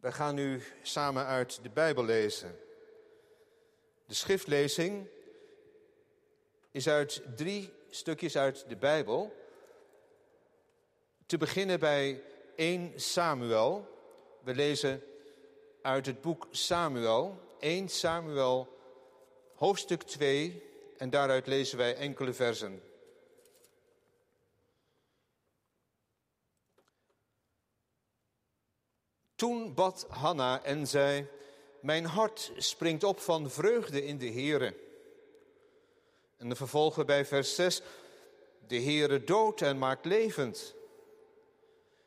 Wij gaan nu samen uit de Bijbel lezen. De schriftlezing is uit drie stukjes uit de Bijbel. Te beginnen bij 1 Samuel. We lezen uit het boek Samuel, 1 Samuel, hoofdstuk 2, en daaruit lezen wij enkele versen. Toen bad Hanna en zei: Mijn hart springt op van vreugde in de Heere. En de vervolgen bij vers 6: De Heere doodt en maakt levend.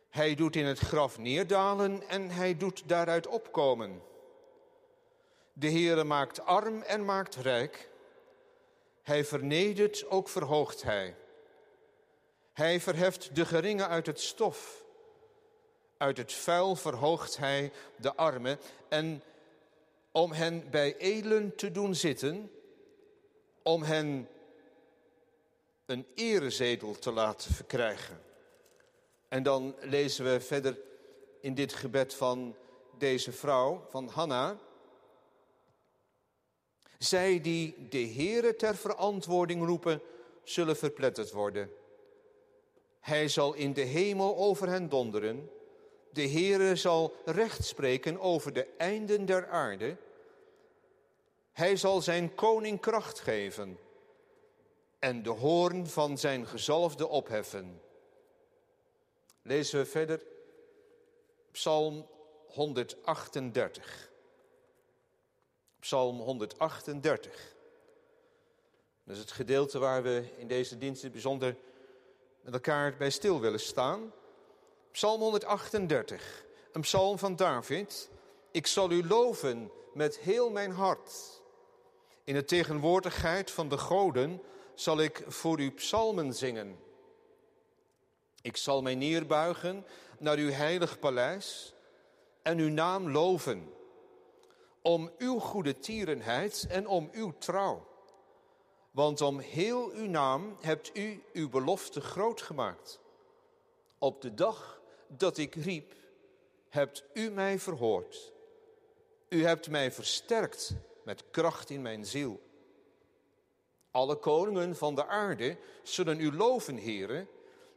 Hij doet in het graf neerdalen en hij doet daaruit opkomen. De Heere maakt arm en maakt rijk. Hij vernedert, ook verhoogt hij. Hij verheft de geringen uit het stof. Uit het vuil verhoogt hij de armen en om hen bij edelen te doen zitten, om hen een erezetel te laten verkrijgen. En dan lezen we verder in dit gebed van deze vrouw, van Hanna. Zij die de Heere ter verantwoording roepen, zullen verpletterd worden. Hij zal in de hemel over hen donderen. De Heere zal recht spreken over de einden der aarde. Hij zal zijn koning kracht geven en de hoorn van zijn gezalfde opheffen. Lezen we verder Psalm 138. Psalm 138. Dat is het gedeelte waar we in deze dienst bijzonder met elkaar bij stil willen staan. Psalm 138, een psalm van David. Ik zal u loven met heel mijn hart. In de tegenwoordigheid van de goden zal ik voor u psalmen zingen. Ik zal mij neerbuigen naar uw heilig paleis en uw naam loven. Om uw goede tierenheid en om uw trouw. Want om heel uw naam hebt u uw belofte groot gemaakt. Op de dag dat ik riep, hebt u mij verhoord. U hebt mij versterkt met kracht in mijn ziel. Alle koningen van de aarde zullen u loven, heren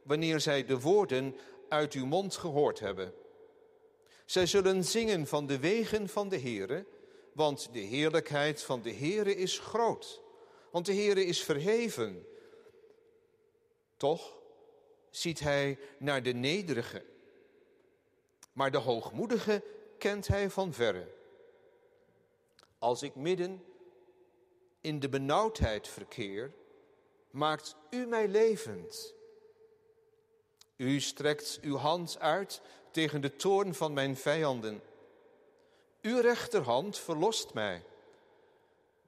wanneer zij de woorden uit uw mond gehoord hebben. Zij zullen zingen van de wegen van de Heere, want de heerlijkheid van de Heere is groot. Want de Heere is verheven. Toch ziet hij naar de nederige. Maar de hoogmoedige kent hij van verre. Als ik midden in de benauwdheid verkeer, maakt u mij levend. U strekt uw hand uit tegen de toorn van mijn vijanden. Uw rechterhand verlost mij.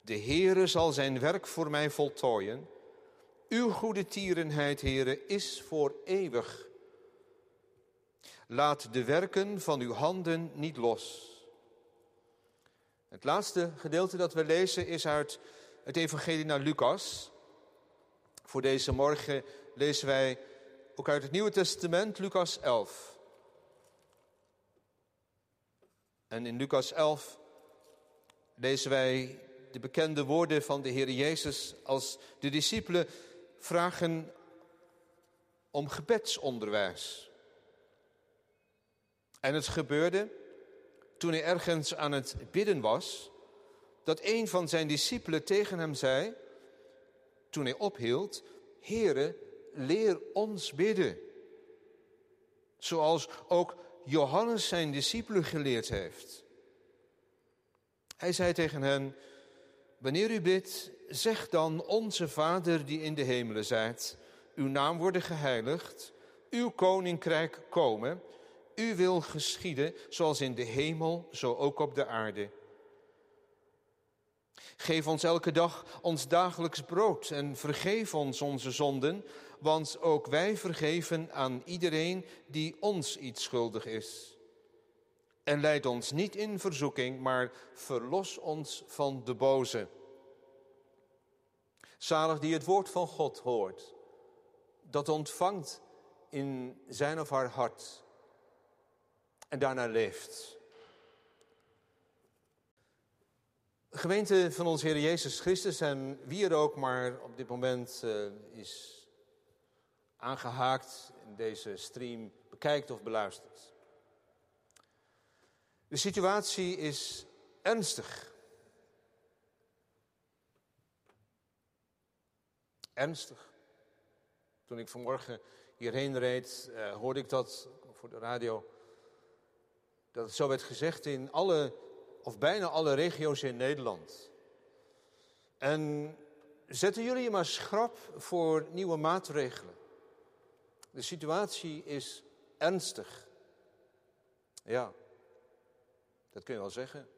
De Heere zal zijn werk voor mij voltooien. Uw goede tierenheid, Heere, is voor eeuwig. Laat de werken van uw handen niet los. Het laatste gedeelte dat we lezen is uit het Evangelie naar Lucas. Voor deze morgen lezen wij ook uit het Nieuwe Testament, Lucas 11. En in Lucas 11 lezen wij de bekende woorden van de Heer Jezus als de discipelen vragen om gebedsonderwijs. En het gebeurde toen hij ergens aan het bidden was, dat een van zijn discipelen tegen hem zei, toen hij ophield, Heere, leer ons bidden. Zoals ook Johannes zijn discipelen geleerd heeft. Hij zei tegen hen, wanneer u bidt, zeg dan onze Vader die in de hemelen zijt, uw naam worden geheiligd, uw koninkrijk komen, uw wil geschieden, zoals in de hemel, zo ook op de aarde. Geef ons elke dag ons dagelijks brood en vergeef ons onze zonden, want ook wij vergeven aan iedereen die ons iets schuldig is. En leid ons niet in verzoeking, maar verlos ons van de boze. Zalig die het woord van God hoort, dat ontvangt in zijn of haar hart en daarna leeft. Gemeente van onze Heer Jezus Christus en wie er ook maar op dit moment uh, is aangehaakt in deze stream bekijkt of beluistert. De situatie is ernstig. Ernstig. Toen ik vanmorgen hierheen reed, uh, hoorde ik dat voor de radio. Dat het zo werd gezegd in alle, of bijna alle regio's in Nederland. En zetten jullie je maar schrap voor nieuwe maatregelen. De situatie is ernstig. Ja, dat kun je wel zeggen.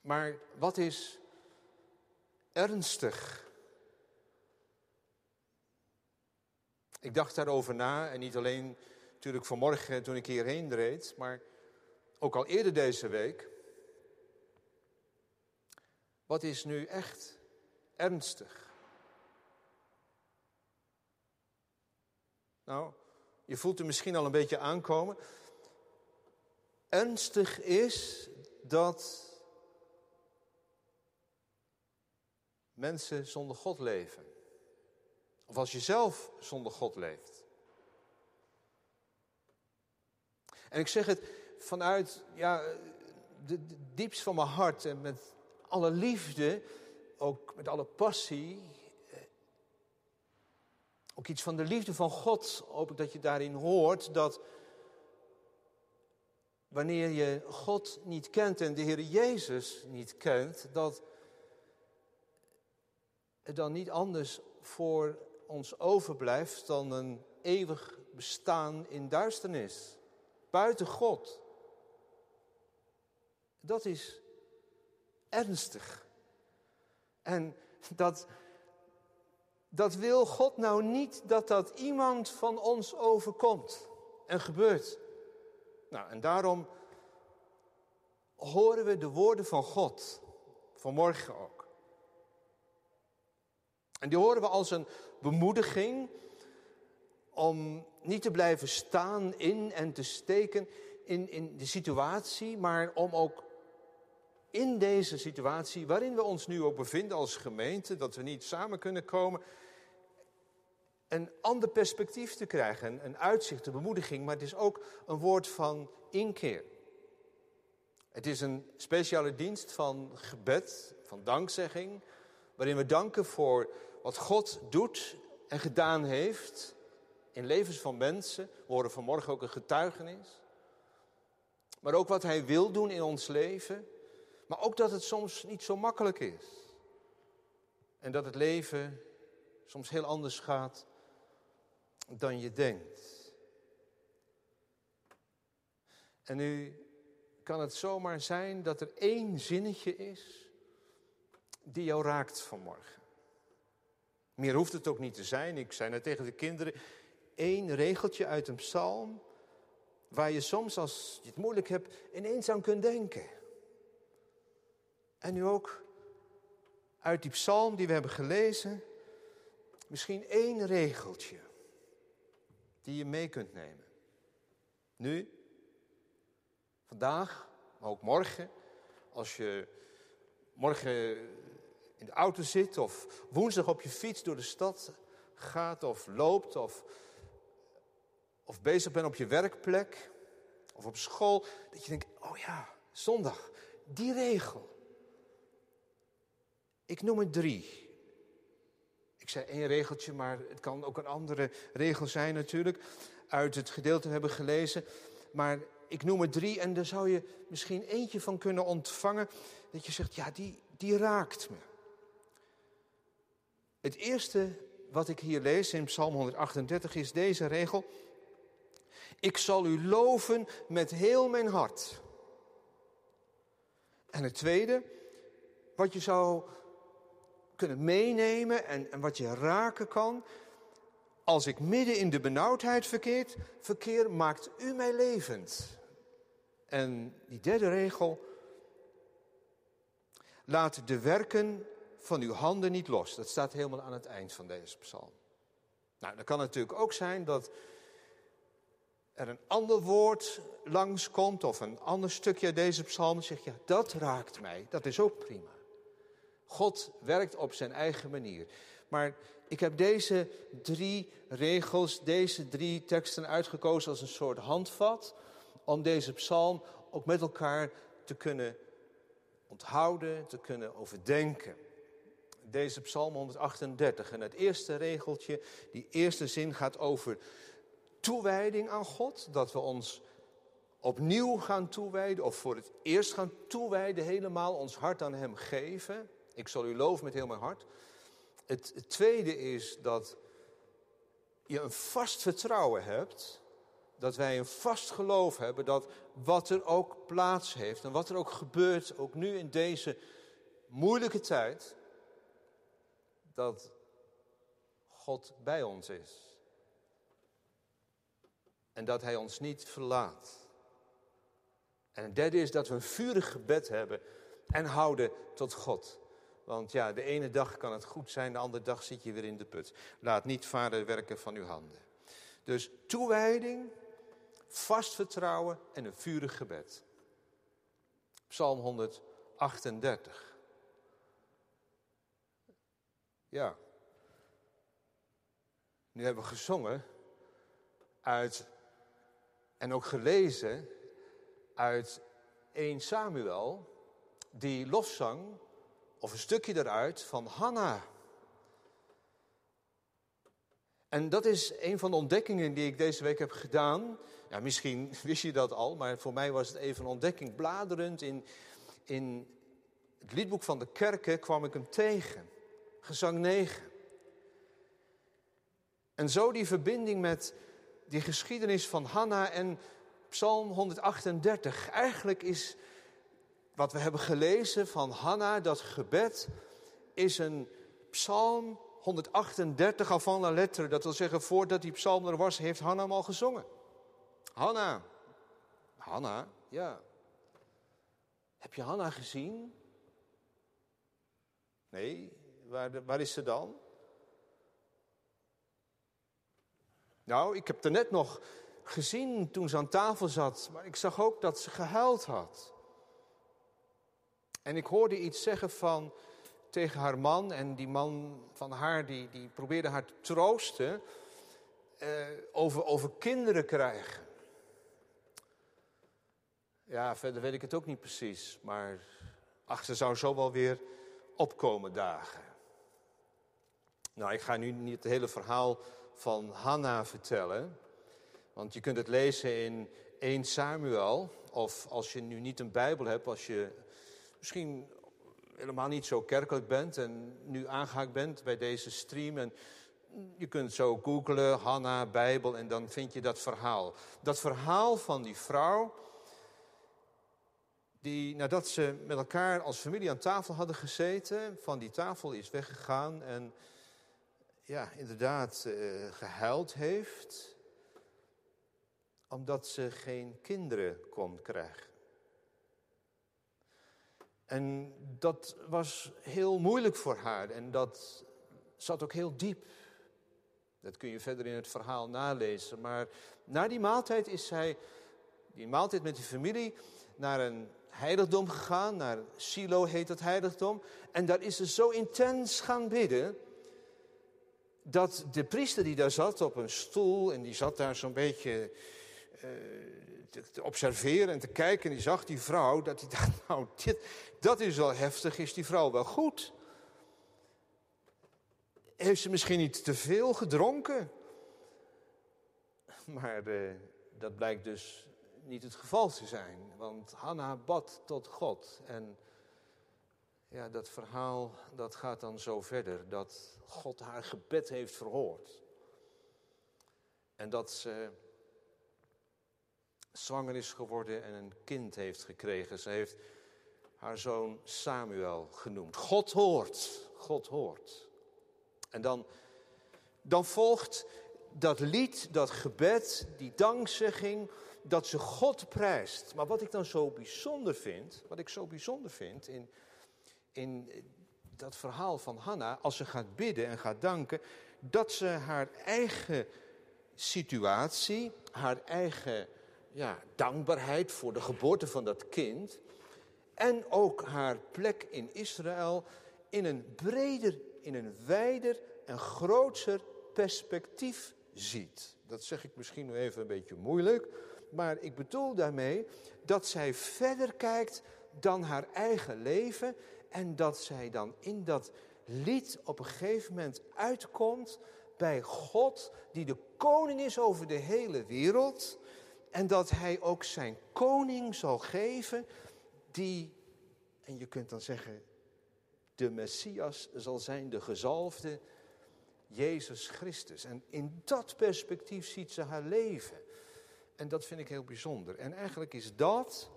Maar wat is ernstig? Ik dacht daarover na en niet alleen natuurlijk vanmorgen toen ik hierheen reed, maar ook al eerder deze week. Wat is nu echt ernstig? Nou, je voelt er misschien al een beetje aankomen. Ernstig is dat mensen zonder God leven. Of als je zelf zonder God leeft. En ik zeg het vanuit ja, de, de diepst van mijn hart en met alle liefde, ook met alle passie. Eh, ook iets van de liefde van God, hoop ik dat je daarin hoort, dat wanneer je God niet kent en de Heer Jezus niet kent, dat het dan niet anders voor ons overblijft dan een eeuwig bestaan in duisternis, buiten God. Dat is ernstig. En dat, dat wil God nou niet dat dat iemand van ons overkomt en gebeurt. Nou, en daarom horen we de woorden van God vanmorgen ook. En die horen we als een bemoediging om niet te blijven staan in en te steken in, in de situatie, maar om ook in deze situatie waarin we ons nu ook bevinden als gemeente, dat we niet samen kunnen komen, een ander perspectief te krijgen, een uitzicht, een bemoediging, maar het is ook een woord van inkeer. Het is een speciale dienst van gebed, van dankzegging, waarin we danken voor wat God doet en gedaan heeft in levens van mensen. We horen vanmorgen ook een getuigenis. Maar ook wat Hij wil doen in ons leven. Maar ook dat het soms niet zo makkelijk is. En dat het leven soms heel anders gaat dan je denkt. En nu kan het zomaar zijn dat er één zinnetje is die jou raakt vanmorgen. Meer hoeft het ook niet te zijn. Ik zei net tegen de kinderen, één regeltje uit een psalm, waar je soms als je het moeilijk hebt ineens aan kunt denken. En nu ook uit die psalm die we hebben gelezen, misschien één regeltje die je mee kunt nemen. Nu, vandaag, maar ook morgen, als je morgen in de auto zit of woensdag op je fiets door de stad gaat of loopt of, of bezig bent op je werkplek of op school, dat je denkt, oh ja, zondag, die regel. Ik noem er drie. Ik zei één regeltje, maar het kan ook een andere regel zijn natuurlijk. Uit het gedeelte hebben gelezen. Maar ik noem er drie en daar zou je misschien eentje van kunnen ontvangen. Dat je zegt, ja, die, die raakt me. Het eerste wat ik hier lees in Psalm 138 is deze regel. Ik zal u loven met heel mijn hart. En het tweede, wat je zou kunnen meenemen en, en wat je raken kan. Als ik midden in de benauwdheid verkeert, verkeer, maakt u mij levend. En die derde regel. Laat de werken van uw handen niet los. Dat staat helemaal aan het eind van deze psalm. Nou, dan kan natuurlijk ook zijn dat er een ander woord langskomt of een ander stukje uit deze psalm, zeg je, ja, dat raakt mij. Dat is ook prima. God werkt op zijn eigen manier. Maar ik heb deze drie regels, deze drie teksten uitgekozen als een soort handvat om deze psalm ook met elkaar te kunnen onthouden, te kunnen overdenken. Deze psalm 138 en het eerste regeltje, die eerste zin gaat over toewijding aan God, dat we ons opnieuw gaan toewijden of voor het eerst gaan toewijden, helemaal ons hart aan Hem geven. Ik zal u loven met heel mijn hart. Het, het tweede is dat je een vast vertrouwen hebt, dat wij een vast geloof hebben dat wat er ook plaats heeft en wat er ook gebeurt, ook nu in deze moeilijke tijd, dat God bij ons is. En dat Hij ons niet verlaat. En het derde is dat we een vurig gebed hebben en houden tot God. Want ja, de ene dag kan het goed zijn, de andere dag zit je weer in de put. Laat niet vader werken van uw handen. Dus toewijding, vast vertrouwen en een vurig gebed. Psalm 138. Ja. Nu hebben we gezongen uit en ook gelezen uit 1 Samuel, die lofzang of een stukje eruit van Hanna. En dat is een van de ontdekkingen die ik deze week heb gedaan. Ja, misschien wist je dat al, maar voor mij was het even een ontdekking. Bladerend in, in het liedboek van de kerken kwam ik hem tegen. Gezang 9. En zo die verbinding met die geschiedenis van Hanna en Psalm 138. Eigenlijk is wat we hebben gelezen van Hanna, dat gebed, is een psalm 138 avant la lettre. Dat wil zeggen, voordat die psalm er was, heeft Hanna hem al gezongen. Hanna. Hanna, ja. Heb je Hanna gezien? Nee, waar, waar is ze dan? Nou, ik heb er net nog gezien toen ze aan tafel zat, maar ik zag ook dat ze gehuild had. En ik hoorde iets zeggen van, tegen haar man. En die man van haar, die, die probeerde haar te troosten. Eh, over, over kinderen krijgen. Ja, verder weet ik het ook niet precies. Maar ach, ze zou zo wel weer opkomen dagen. Nou, ik ga nu niet het hele verhaal van Hanna vertellen. Want je kunt het lezen in 1 Samuel. Of als je nu niet een Bijbel hebt, als je misschien helemaal niet zo kerkelijk bent en nu aangehaakt bent bij deze stream. En je kunt zo googlen, Hanna, Bijbel, en dan vind je dat verhaal. Dat verhaal van die vrouw, die nadat ze met elkaar als familie aan tafel hadden gezeten, van die tafel is weggegaan en ja, inderdaad uh, gehuild heeft, omdat ze geen kinderen kon krijgen. En dat was heel moeilijk voor haar en dat zat ook heel diep. Dat kun je verder in het verhaal nalezen. Maar na die maaltijd is zij, die maaltijd met die familie, naar een heiligdom gegaan. Naar Silo heet dat heiligdom. En daar is ze zo intens gaan bidden. Dat de priester die daar zat op een stoel en die zat daar zo'n beetje uh, te, observeren en te kijken. En die zag die vrouw, dat hij dacht, nou, dit, dat is wel heftig, is die vrouw wel goed? Heeft ze misschien niet te veel gedronken? Maar uh, dat blijkt dus niet het geval te zijn. Want Hanna bad tot God. En ja, dat verhaal dat gaat dan zo verder. Dat God haar gebed heeft verhoord. En dat ze zwanger is geworden en een kind heeft gekregen. Ze heeft haar zoon Samuel genoemd. God hoort, God hoort. En dan, dan volgt dat lied, dat gebed, die dankzegging, dat ze God prijst. Maar wat ik dan zo bijzonder vind, wat ik zo bijzonder vind in, in dat verhaal van Hanna, als ze gaat bidden en gaat danken, dat ze haar eigen situatie, haar eigen ja, dankbaarheid voor de geboorte van dat kind. En ook haar plek in Israël in een breder, in een wijder en groter perspectief ziet. Dat zeg ik misschien nu even een beetje moeilijk, maar ik bedoel daarmee dat zij verder kijkt dan haar eigen leven en dat zij dan in dat lied op een gegeven moment uitkomt bij God, die de koning is over de hele wereld. En dat hij ook zijn koning zal geven, die, en je kunt dan zeggen, de Messias zal zijn, de gezalfde, Jezus Christus. En in dat perspectief ziet ze haar leven. En dat vind ik heel bijzonder. En eigenlijk is dat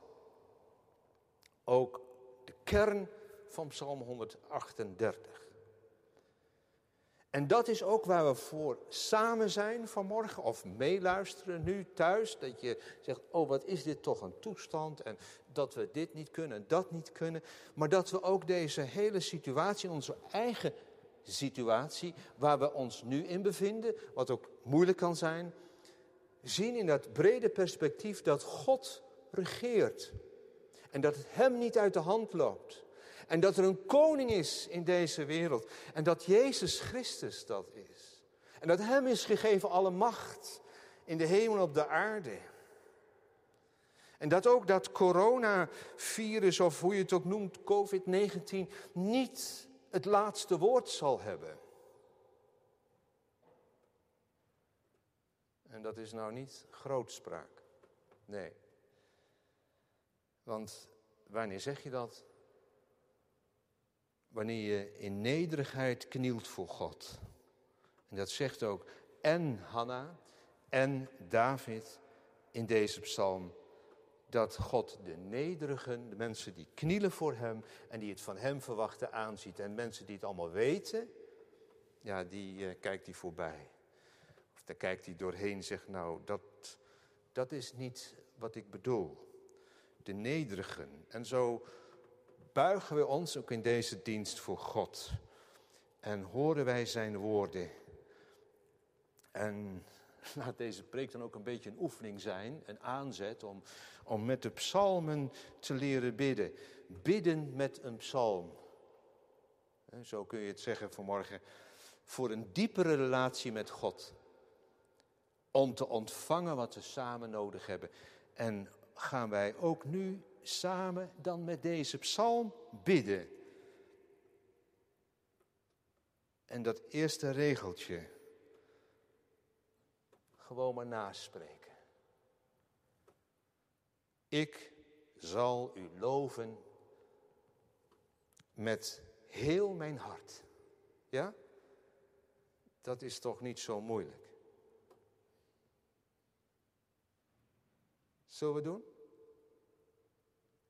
ook de kern van Psalm 138. En dat is ook waar we voor samen zijn vanmorgen, of meeluisteren nu thuis. Dat je zegt, oh wat is dit toch een toestand en dat we dit niet kunnen en dat niet kunnen. Maar dat we ook deze hele situatie, onze eigen situatie, waar we ons nu in bevinden, wat ook moeilijk kan zijn, zien in dat brede perspectief dat God regeert. En dat het Hem niet uit de hand loopt. En dat er een koning is in deze wereld. En dat Jezus Christus dat is. En dat Hem is gegeven alle macht in de hemel en op de aarde. En dat ook dat coronavirus, of hoe je het ook noemt, COVID-19, niet het laatste woord zal hebben. En dat is nou niet grootspraak. Nee. Want wanneer zeg je dat? Wanneer je in nederigheid knielt voor God. En dat zegt ook en Hanna en David in deze psalm. Dat God de nederigen, de mensen die knielen voor hem en die het van hem verwachten aanziet. En mensen die het allemaal weten, ja, die uh, kijkt hij voorbij. Of daar kijkt hij doorheen en zegt, nou, dat, dat is niet wat ik bedoel. De nederigen. En zo buigen we ons ook in deze dienst voor God. En horen wij zijn woorden. En laat deze preek dan ook een beetje een oefening zijn, een aanzet om, om met de psalmen te leren bidden. Bidden met een psalm. Zo kun je het zeggen vanmorgen. Voor een diepere relatie met God. Om te ontvangen wat we samen nodig hebben. En gaan wij ook nu samen dan met deze psalm bidden. En dat eerste regeltje gewoon maar naspreken. Ik zal u loven met heel mijn hart. Ja? Dat is toch niet zo moeilijk. Zullen we doen?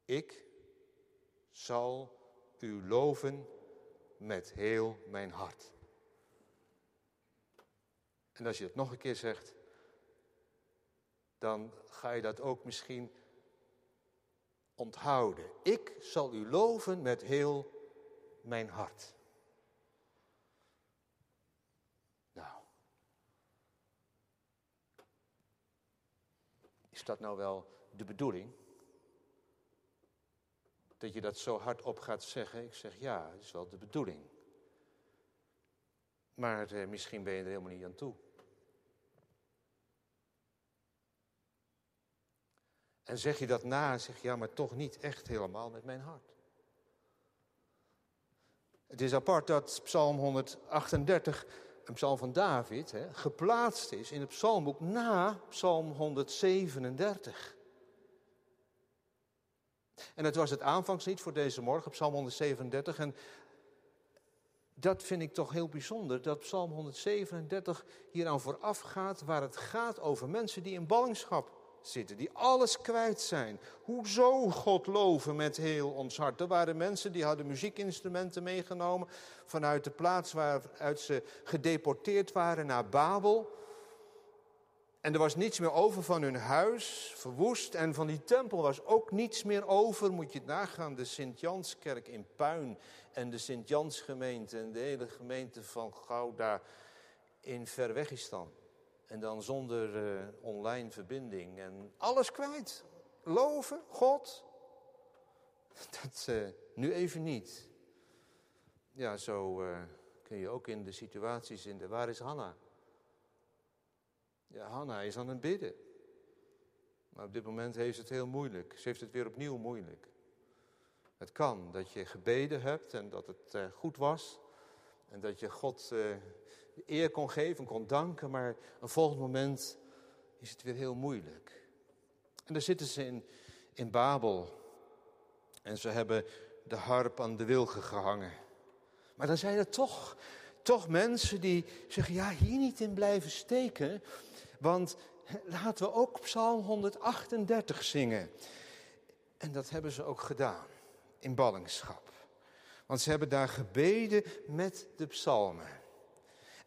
Ik zal u loven met heel mijn hart. En als je het nog een keer zegt, dan ga je dat ook misschien onthouden. Ik zal u loven met heel mijn hart. Nou, is dat nou wel de bedoeling? Dat je dat zo hardop gaat zeggen. Ik zeg ja, dat is wel de bedoeling. Maar eh, misschien ben je er helemaal niet aan toe. En zeg je dat na en zeg ja, maar toch niet echt helemaal met mijn hart. Het is apart dat Psalm 138, een psalm van David, hè, geplaatst is in het psalmboek na Psalm 137. En het was het aanvangslied voor deze morgen, Psalm 137. En dat vind ik toch heel bijzonder, dat Psalm 137 hier aan vooraf gaat, waar het gaat over mensen die in ballingschap zitten, die alles kwijt zijn. Hoezo God loven met heel ons hart? Er waren mensen die hadden muziekinstrumenten meegenomen vanuit de plaats waaruit ze gedeporteerd waren naar Babel. En er was niets meer over van hun huis, verwoest. En van die tempel was ook niets meer over. Moet je het nagaan, de Sint-Janskerk in puin. En de Sint-Jansgemeente en de hele gemeente van Gouda in Verwegistan. En dan zonder uh, online verbinding en alles kwijt. Loven, God. Dat uh, nu even niet. Ja, zo uh, kun je ook in de situaties in de. Waar is Hanna? Ja, Hanna is aan het bidden. Maar op dit moment heeft het heel moeilijk. Ze heeft het weer opnieuw moeilijk. Het kan dat je gebeden hebt en dat het uh, goed was. En dat je God uh, eer kon geven, kon danken. Maar een volgend moment is het weer heel moeilijk. En dan zitten ze in, in Babel. En ze hebben de harp aan de wilgen gehangen. Maar dan zijn er toch, toch mensen die zeggen, ja, hier niet in blijven steken. Want laten we ook Psalm 138 zingen. En dat hebben ze ook gedaan in ballingschap. Want ze hebben daar gebeden met de psalmen.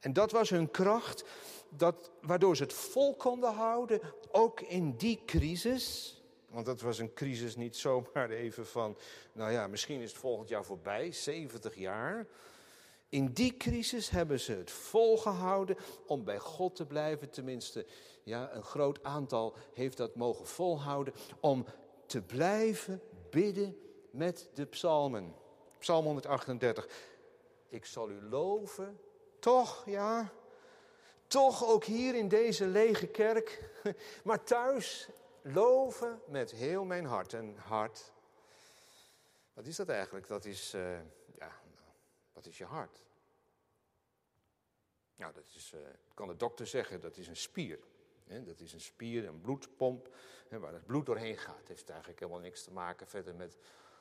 En dat was hun kracht, dat, waardoor ze het vol konden houden, ook in die crisis. Want dat was een crisis niet zomaar even van, nou ja, misschien is het volgend jaar voorbij, 70 jaar. In die crisis hebben ze het volgehouden om bij God te blijven. Tenminste, ja, een groot aantal heeft dat mogen volhouden. Om te blijven bidden met de psalmen. Psalm 138. Ik zal u loven, toch, ja. Toch ook hier in deze lege kerk. Maar thuis loven met heel mijn hart. En hart, wat is dat eigenlijk? Dat is, uh, wat is je hart? Nou, dat is, uh, kan de dokter zeggen, dat is een spier. Dat is een spier, een bloedpomp, waar het bloed doorheen gaat. Het heeft eigenlijk helemaal niks te maken verder met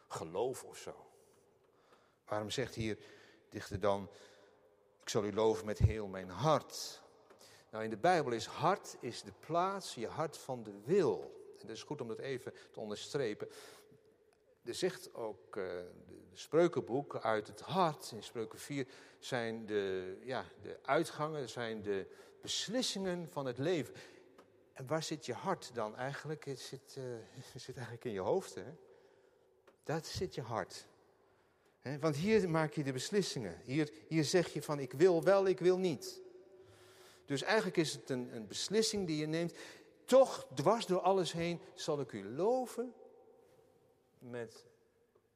geloof of zo. Waarom zegt hier dichter dan, ik zal u loven met heel mijn hart. Nou, in de Bijbel is hart is de plaats, je hart van de wil. En dat is goed om dat even te onderstrepen. Er zegt ook de spreukenboek uit het hart, in spreuken 4, zijn de, ja, de uitgangen, zijn de beslissingen van het leven. En waar zit je hart dan eigenlijk? Het zit, uh, het zit eigenlijk in je hoofd, hè? Dat zit je hart. want hier maak je de beslissingen. Hier, hier zeg je van ik wil wel, ik wil niet. Dus eigenlijk is het een, een beslissing die je neemt. Toch, dwars door alles heen, zal ik u loven met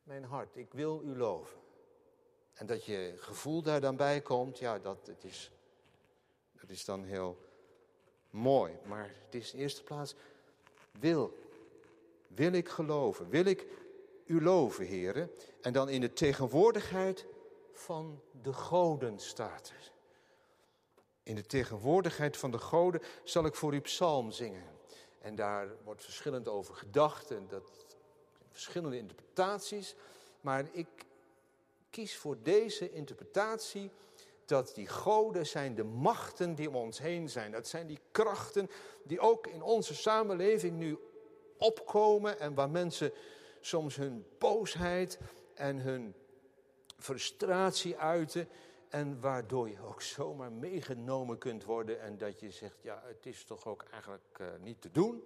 mijn hart. Ik wil u loven. En dat je gevoel daar dan bij komt, ja, dat, het is, dat is dan heel mooi. Maar het is in eerste plaats wil. Wil ik geloven? Wil ik u loven, heren? En dan in de tegenwoordigheid van de goden staat er. In de tegenwoordigheid van de goden zal ik voor u psalm zingen. En daar wordt verschillend over gedacht en dat verschillende interpretaties. Maar ik kies voor deze interpretatie dat die goden zijn de machten die om ons heen zijn. Dat zijn die krachten die ook in onze samenleving nu opkomen en waar mensen soms hun boosheid en hun frustratie uiten. En waardoor je ook zomaar meegenomen kunt worden en dat je zegt, ja, het is toch ook eigenlijk uh, niet te doen.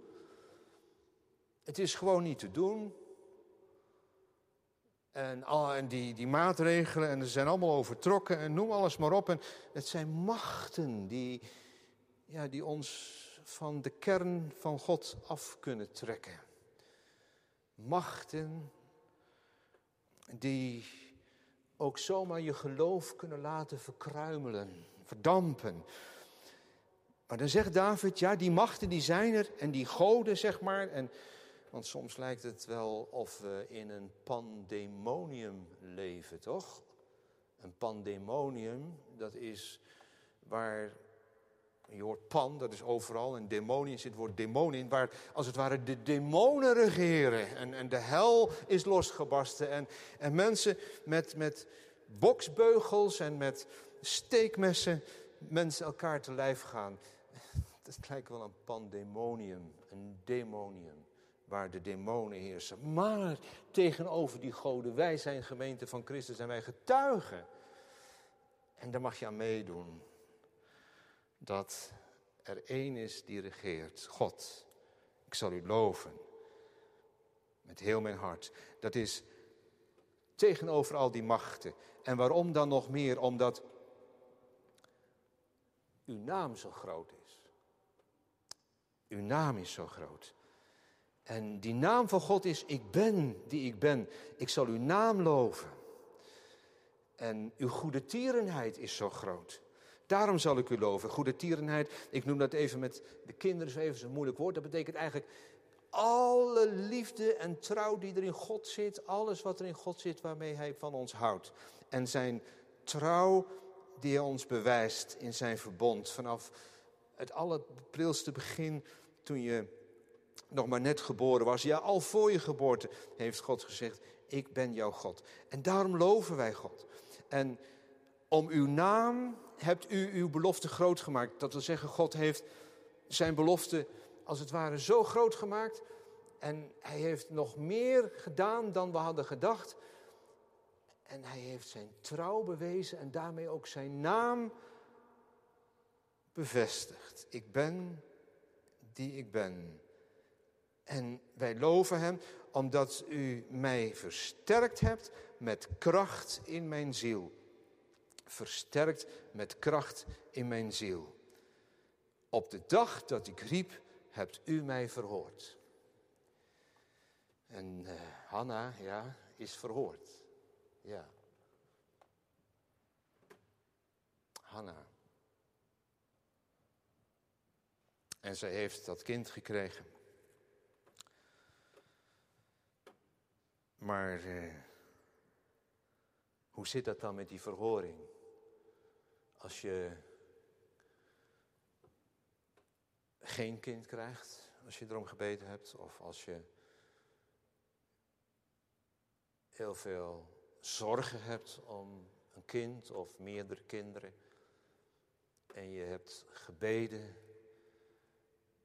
Het is gewoon niet te doen. En, die, die maatregelen, en ze zijn allemaal overtrokken en noem alles maar op. En het zijn machten die, ja, die ons van de kern van God af kunnen trekken. Machten die ook zomaar je geloof kunnen laten verkruimelen, verdampen. Maar dan zegt David, ja, die machten die zijn er en die goden, zeg maar. En, want soms lijkt het wel of we in een pandemonium leven, toch? Een pandemonium, dat is waar je hoort pan, dat is overal. En demoniën zit het woord demon in, waar als het ware de demonen regeren. En, en de hel is losgebarsten. En, en mensen met, met boksbeugels en met steekmessen mensen elkaar te lijf gaan. Dat lijkt wel een pandemonium, een demonium, waar de demonen heersen. Maar tegenover die goden, wij zijn gemeente van Christus en wij getuigen. En daar mag je aan meedoen dat er één is die regeert, God. Ik zal u loven met heel mijn hart. Dat is tegenover al die machten. En waarom dan nog meer? Omdat uw naam zo groot is. Uw naam is zo groot. En die naam van God is ik ben die ik ben. Ik zal uw naam loven. En uw goede tierenheid is zo groot. Daarom zal ik u loven. Goede tierenheid, ik noem dat even met de kinderen, zo even zo'n moeilijk woord. Dat betekent eigenlijk alle liefde en trouw die er in God zit. Alles wat er in God zit waarmee hij van ons houdt. En zijn trouw die hij ons bewijst in zijn verbond. Vanaf het allerprilste begin toen je nog maar net geboren was. Ja, al voor je geboorte heeft God gezegd, ik ben jouw God. En daarom loven wij God. En om uw naam hebt u uw belofte groot gemaakt. Dat wil zeggen, God heeft zijn belofte als het ware zo groot gemaakt. En hij heeft nog meer gedaan dan we hadden gedacht. En hij heeft zijn trouw bewezen en daarmee ook zijn naam bevestigd. Ik ben die ik ben. En wij loven Hem omdat u mij versterkt hebt met kracht in mijn ziel. Versterkt met kracht in mijn ziel. Op de dag dat ik riep, hebt u mij verhoord. En uh, Hanna, ja, is verhoord. Ja. Hanna. En zij heeft dat kind gekregen. Maar eh, hoe zit dat dan met die verhoring? Als je geen kind krijgt, als je erom gebeten hebt, of als je heel veel zorgen hebt om een kind of meerdere kinderen. En je hebt gebeden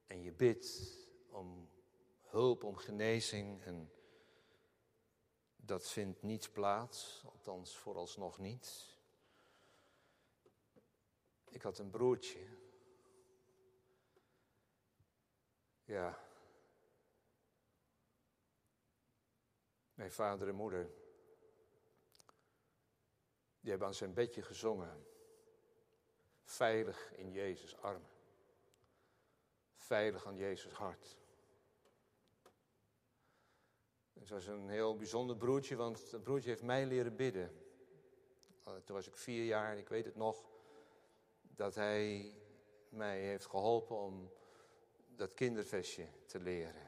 en je bidt om hulp, om genezing en dat vindt niet plaats, althans vooralsnog niet. Ik had een broertje. Ja. Mijn vader en moeder. Die hebben aan zijn bedje gezongen. Veilig in Jezus' armen. Veilig aan Jezus' hart. Het was een heel bijzonder broertje, want dat broertje heeft mij leren bidden. Eh, toen was ik vier jaar, ik weet het nog, dat hij mij heeft geholpen om dat kindervestje te leren.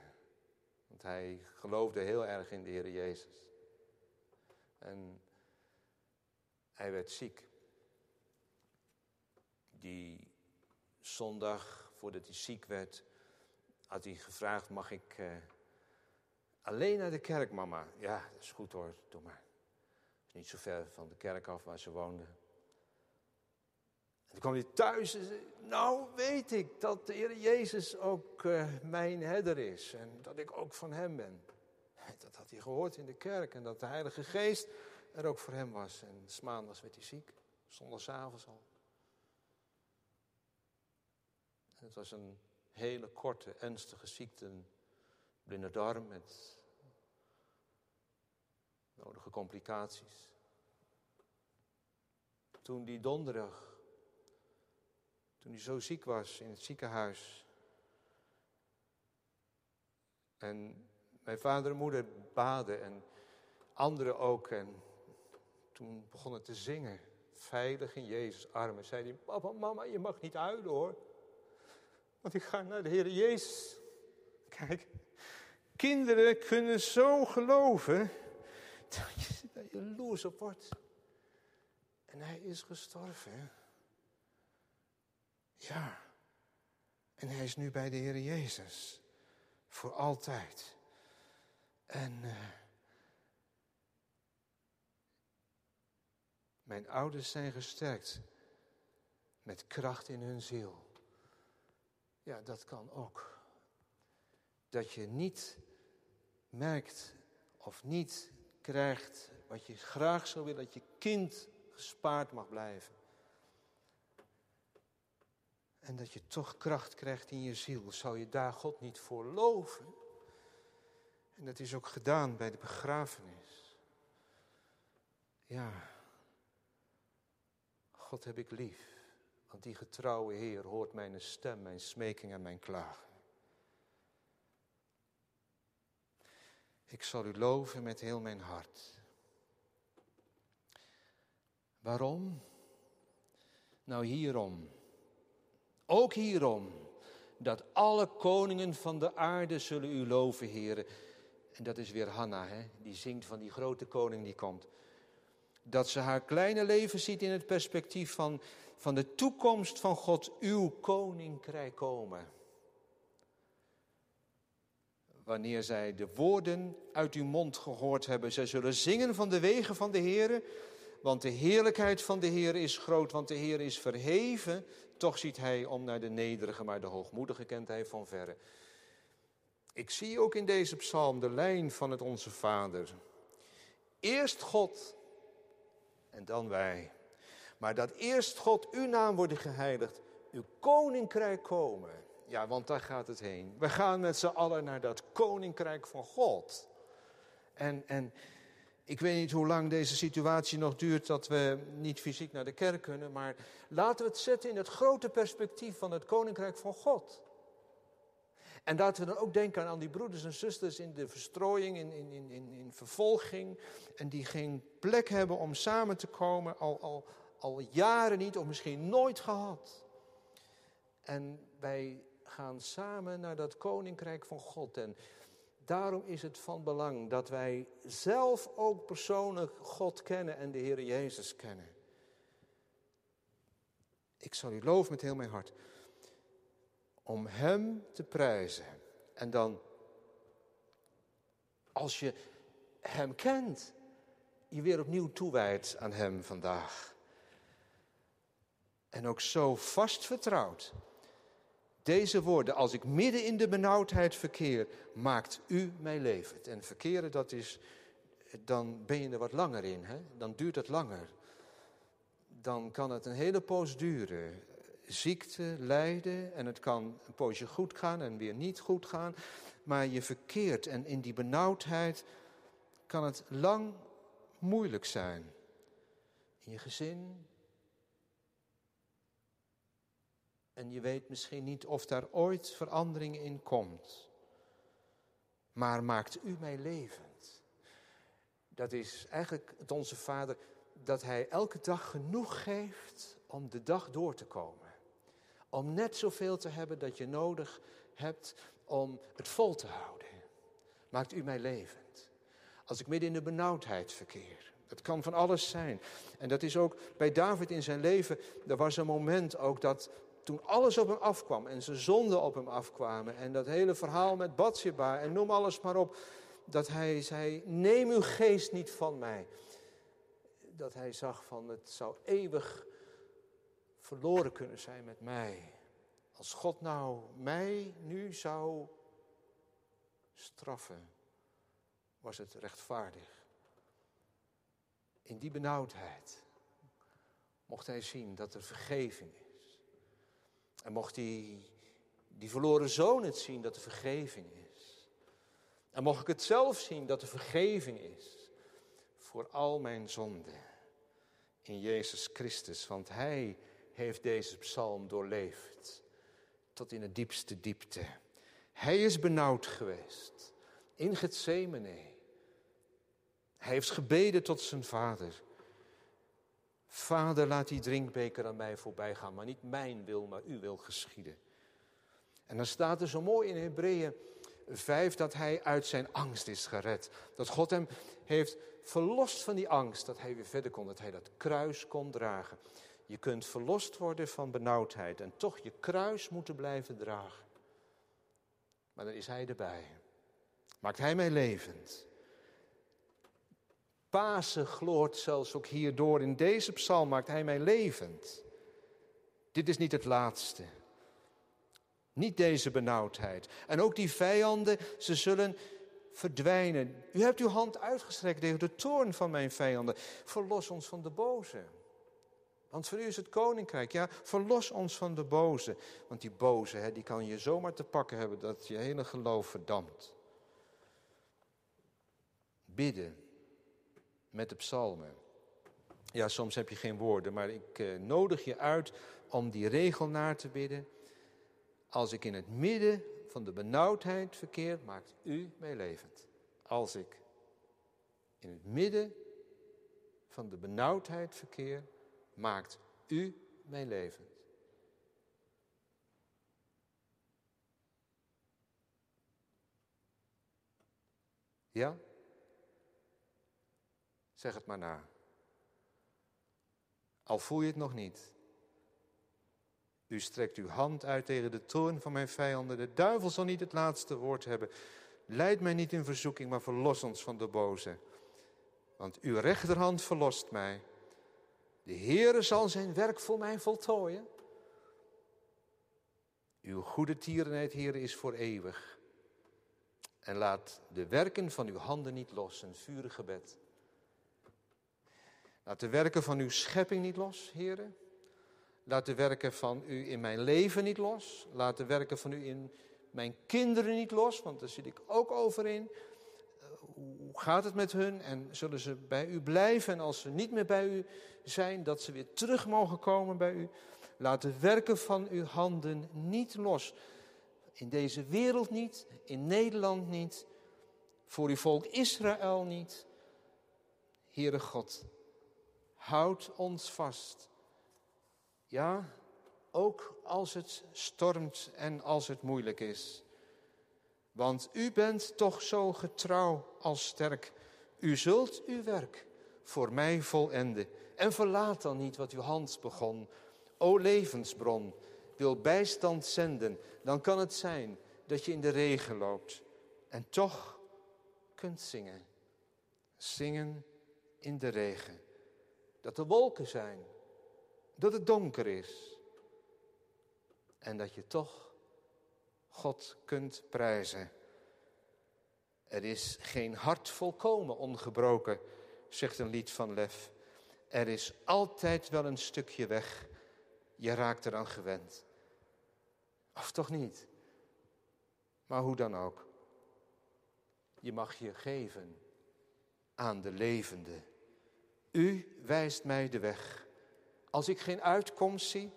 Want hij geloofde heel erg in de Heer Jezus. En hij werd ziek. Die zondag, voordat hij ziek werd, had hij gevraagd: mag ik eh, alleen naar de kerk, mama? Ja, dat is goed hoor, doe maar. niet zo ver van de kerk af waar ze woonde. En toen kwam hij thuis en zei: Nou, weet ik dat de Heer Jezus ook uh, mijn herder is en dat ik ook van hem ben. Dat had hij gehoord in de kerk en dat de Heilige Geest er ook voor hem was. En maandags werd hij ziek, zondagavond al. Het was een hele korte, ernstige ziekte, blinde darm met complicaties. Toen die donderdag, toen hij zo ziek was in het ziekenhuis. En mijn vader en moeder baden en anderen ook. En toen begonnen te zingen. Veilig in Jezus' armen. Zei hij, papa, mama, je mag niet huilen hoor. Want ik ga naar de Heer Jezus. Kijk, kinderen kunnen zo geloven dat je jaloers op wordt. En hij is gestorven. Ja. En hij is nu bij de Heer Jezus. Voor altijd. En... Uh, Mijn ouders zijn gesterkt met kracht in hun ziel. Ja, dat kan ook. Dat je niet merkt of niet krijgt wat je graag zou willen, dat je kind gespaard mag blijven. En dat je toch kracht krijgt in je ziel. Zou je daar God niet voor loven? En dat is ook gedaan bij de begrafenis. Ja. God heb ik lief, want die getrouwe Heer hoort mijn stem, mijn smeking en mijn klagen. Ik zal u loven met heel mijn hart. Waarom? Nou hierom. Ook hierom. Dat alle koningen van de aarde zullen u loven, heren. En dat is weer Hanna, hè? die zingt van die grote koning die komt. Dat ze haar kleine leven ziet in het perspectief van, van de toekomst van God, uw koninkrijk komen. Wanneer zij de woorden uit uw mond gehoord hebben, zij zullen zingen van de wegen van de Heer. Want de heerlijkheid van de Heer is groot, want de Heer is verheven. Toch ziet hij om naar de nederige, maar de hoogmoedige kent hij van verre. Ik zie ook in deze psalm de lijn van het Onze Vader. Eerst God en dan wij. Maar dat eerst God, uw naam worden geheiligd, uw koninkrijk komen. Ja, want daar gaat het heen. We gaan met z'n allen naar dat koninkrijk van God. En, en ik weet niet hoe lang deze situatie nog duurt dat we niet fysiek naar de kerk kunnen, maar laten we het zetten in het grote perspectief van het koninkrijk van God. En laten we dan ook denken aan die broeders en zusters in de verstrooiing, in, in, in, in vervolging, en die geen plek hebben om samen te komen, al, al, al jaren niet, of misschien nooit gehad. En wij gaan samen naar dat koninkrijk van God. En daarom is het van belang dat wij zelf ook persoonlijk God kennen en de Heer Jezus kennen. Ik zal u loven met heel mijn hart om Hem te prijzen. En dan, als je Hem kent, je weer opnieuw toewijdt aan Hem vandaag. En ook zo vast vertrouwd. Deze woorden, als ik midden in de benauwdheid verkeer, maakt u mij levend. En verkeren, dat is, dan ben je er wat langer in. Hè? Dan duurt het langer. Dan kan het een hele poos duren ziekte, lijden en het kan een poosje goed gaan en weer niet goed gaan. Maar je verkeert en in die benauwdheid kan het lang moeilijk zijn. In je gezin. En je weet misschien niet of daar ooit verandering in komt. Maar maakt u mij levend. Dat is eigenlijk het onze Vader, dat Hij elke dag genoeg geeft om de dag door te komen. Om net zoveel te hebben dat je nodig hebt om het vol te houden. Maakt u mij levend. Als ik midden in de benauwdheid verkeer. Dat kan van alles zijn. En dat is ook bij David in zijn leven. Er was een moment ook dat toen alles op hem afkwam en zijn zonden op hem afkwamen. En dat hele verhaal met Bathsheba en noem alles maar op. Dat hij zei, neem uw geest niet van mij. Dat hij zag van het zou eeuwig verloren kunnen zijn met mij. Als God nou mij nu zou straffen, was het rechtvaardig. In die benauwdheid mocht hij zien dat er vergeving is. En mocht hij die verloren zoon het zien dat er vergeving is. En mocht ik het zelf zien dat er vergeving is voor al mijn zonden in Jezus Christus. Want Hij heeft deze psalm doorleefd tot in de diepste diepte. Hij is benauwd geweest in Gethsemane. Hij heeft gebeden tot zijn vader. Vader, laat die drinkbeker aan mij voorbij gaan, maar niet mijn wil, maar uw wil geschieden. En dan staat er zo mooi in Hebreeën 5 dat hij uit zijn angst is gered. Dat God hem heeft verlost van die angst, dat hij weer verder kon, dat hij dat kruis kon dragen. Je kunt verlost worden van benauwdheid en toch je kruis moeten blijven dragen. Maar dan is Hij erbij. Maakt Hij mij levend. Pasen gloort zelfs ook hierdoor. In deze psalm maakt Hij mij levend. Dit is niet het laatste. Niet deze benauwdheid. En ook die vijanden, ze zullen verdwijnen. U hebt uw hand uitgestrekt tegen de toorn van mijn vijanden. Verlos ons van de boze. Want voor u is het koninkrijk. Ja, verlos ons van de boze. Want die boze, hè, die kan je zomaar te pakken hebben dat je hele geloof verdampt. Bidden met de psalmen. Ja, soms heb je geen woorden, maar ik eh, nodig je uit om die regel naar te bidden. Als ik in het midden van de benauwdheid verkeer, maakt u mij levend. als ik in het midden van de benauwdheid verkeer, maakt u mij levend. Ja? Zeg het maar na. Al voel je het nog niet. U strekt uw hand uit tegen de toorn van mijn vijanden. De duivel zal niet het laatste woord hebben. Leid mij niet in verzoeking, maar verlos ons van de boze. Want uw rechterhand verlost mij. De Heere zal zijn werk voor mij voltooien. Uw goede tierenheid, Heere, is voor eeuwig. En laat de werken van uw handen niet los, een vurig gebed. Laat de werken van uw schepping niet los, Heere. Laat de werken van u in mijn leven niet los. Laat de werken van u in mijn kinderen niet los, want daar zit ik ook over in. Eh, hoe gaat het met hun en zullen ze bij u blijven? En als ze niet meer bij u zijn, dat ze weer terug mogen komen bij u. Laat de werken van uw handen niet los. In deze wereld niet, in Nederland niet, voor uw volk Israël niet. Heere God, houd ons vast. Ja, ook als het stormt en als het moeilijk is. Want u bent toch zo getrouw als sterk. U zult uw werk voor mij volenden. En verlaat dan niet wat uw hand begon. O levensbron, wil bijstand zenden, dan kan het zijn dat je in de regen loopt en toch kunt zingen. Zingen in de regen. Dat er wolken zijn, dat het donker is en dat je toch God kunt prijzen. Er is geen hart volkomen ongebroken, zegt een lied van Lef. Er is altijd wel een stukje weg. Je raakt eraan gewend. Of toch niet? Maar hoe dan ook. Je mag je geven aan de levende. U wijst mij de weg. Als ik geen uitkomst zie,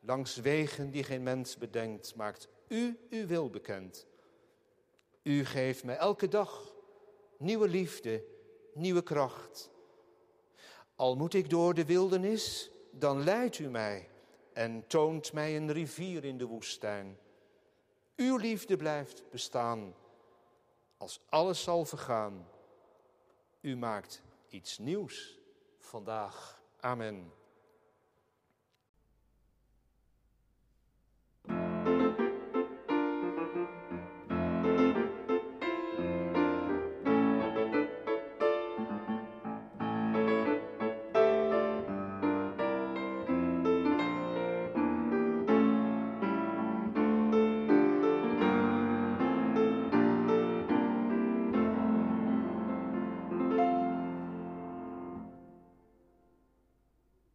langs wegen die geen mens bedenkt, maakt u uw wil bekend. U geeft mij elke dag nieuwe liefde, nieuwe kracht. Al moet ik door de wildernis, dan leidt u mij en toont mij een rivier in de woestijn. Uw liefde blijft bestaan als alles zal vergaan. U maakt iets nieuws vandaag. Amen.